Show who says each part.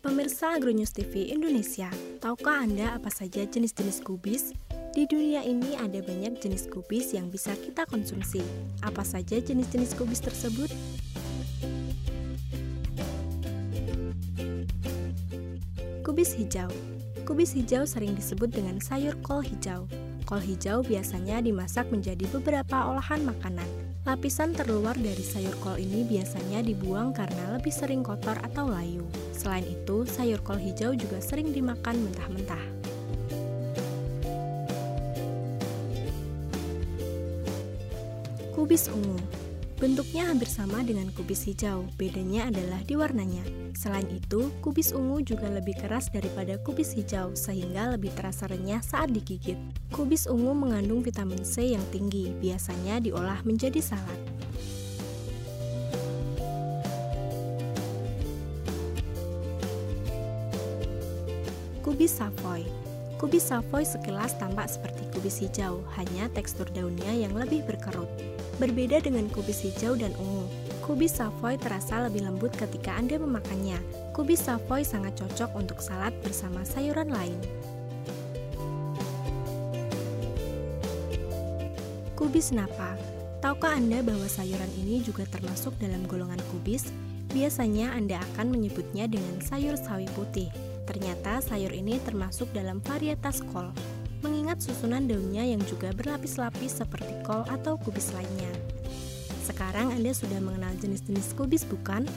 Speaker 1: Pemirsa Agronews TV Indonesia, tahukah Anda apa saja jenis-jenis kubis? Di dunia ini ada banyak jenis kubis yang bisa kita konsumsi. Apa saja jenis-jenis kubis tersebut? Kubis hijau Kubis hijau sering disebut dengan sayur kol hijau. Kol hijau biasanya dimasak menjadi beberapa olahan makanan. Lapisan terluar dari sayur kol ini biasanya dibuang karena lebih sering kotor atau layu. Selain itu, sayur kol hijau juga sering dimakan mentah-mentah. Kubis ungu Bentuknya hampir sama dengan kubis hijau, bedanya adalah di warnanya. Selain itu, kubis ungu juga lebih keras daripada kubis hijau, sehingga lebih terasa renyah saat digigit. Kubis ungu mengandung vitamin C yang tinggi, biasanya diolah menjadi salad. Kubis Savoy Kubis Savoy sekilas tampak seperti kubis hijau, hanya tekstur daunnya yang lebih berkerut. Berbeda dengan kubis hijau dan ungu, kubis Savoy terasa lebih lembut ketika Anda memakannya. Kubis Savoy sangat cocok untuk salad bersama sayuran lain. Kubis napa. Tahukah Anda bahwa sayuran ini juga termasuk dalam golongan kubis? Biasanya Anda akan menyebutnya dengan sayur sawi putih. Ternyata sayur ini termasuk dalam varietas kol mengingat susunan daunnya yang juga berlapis-lapis seperti kol atau kubis lainnya. Sekarang Anda sudah mengenal jenis-jenis kubis bukan?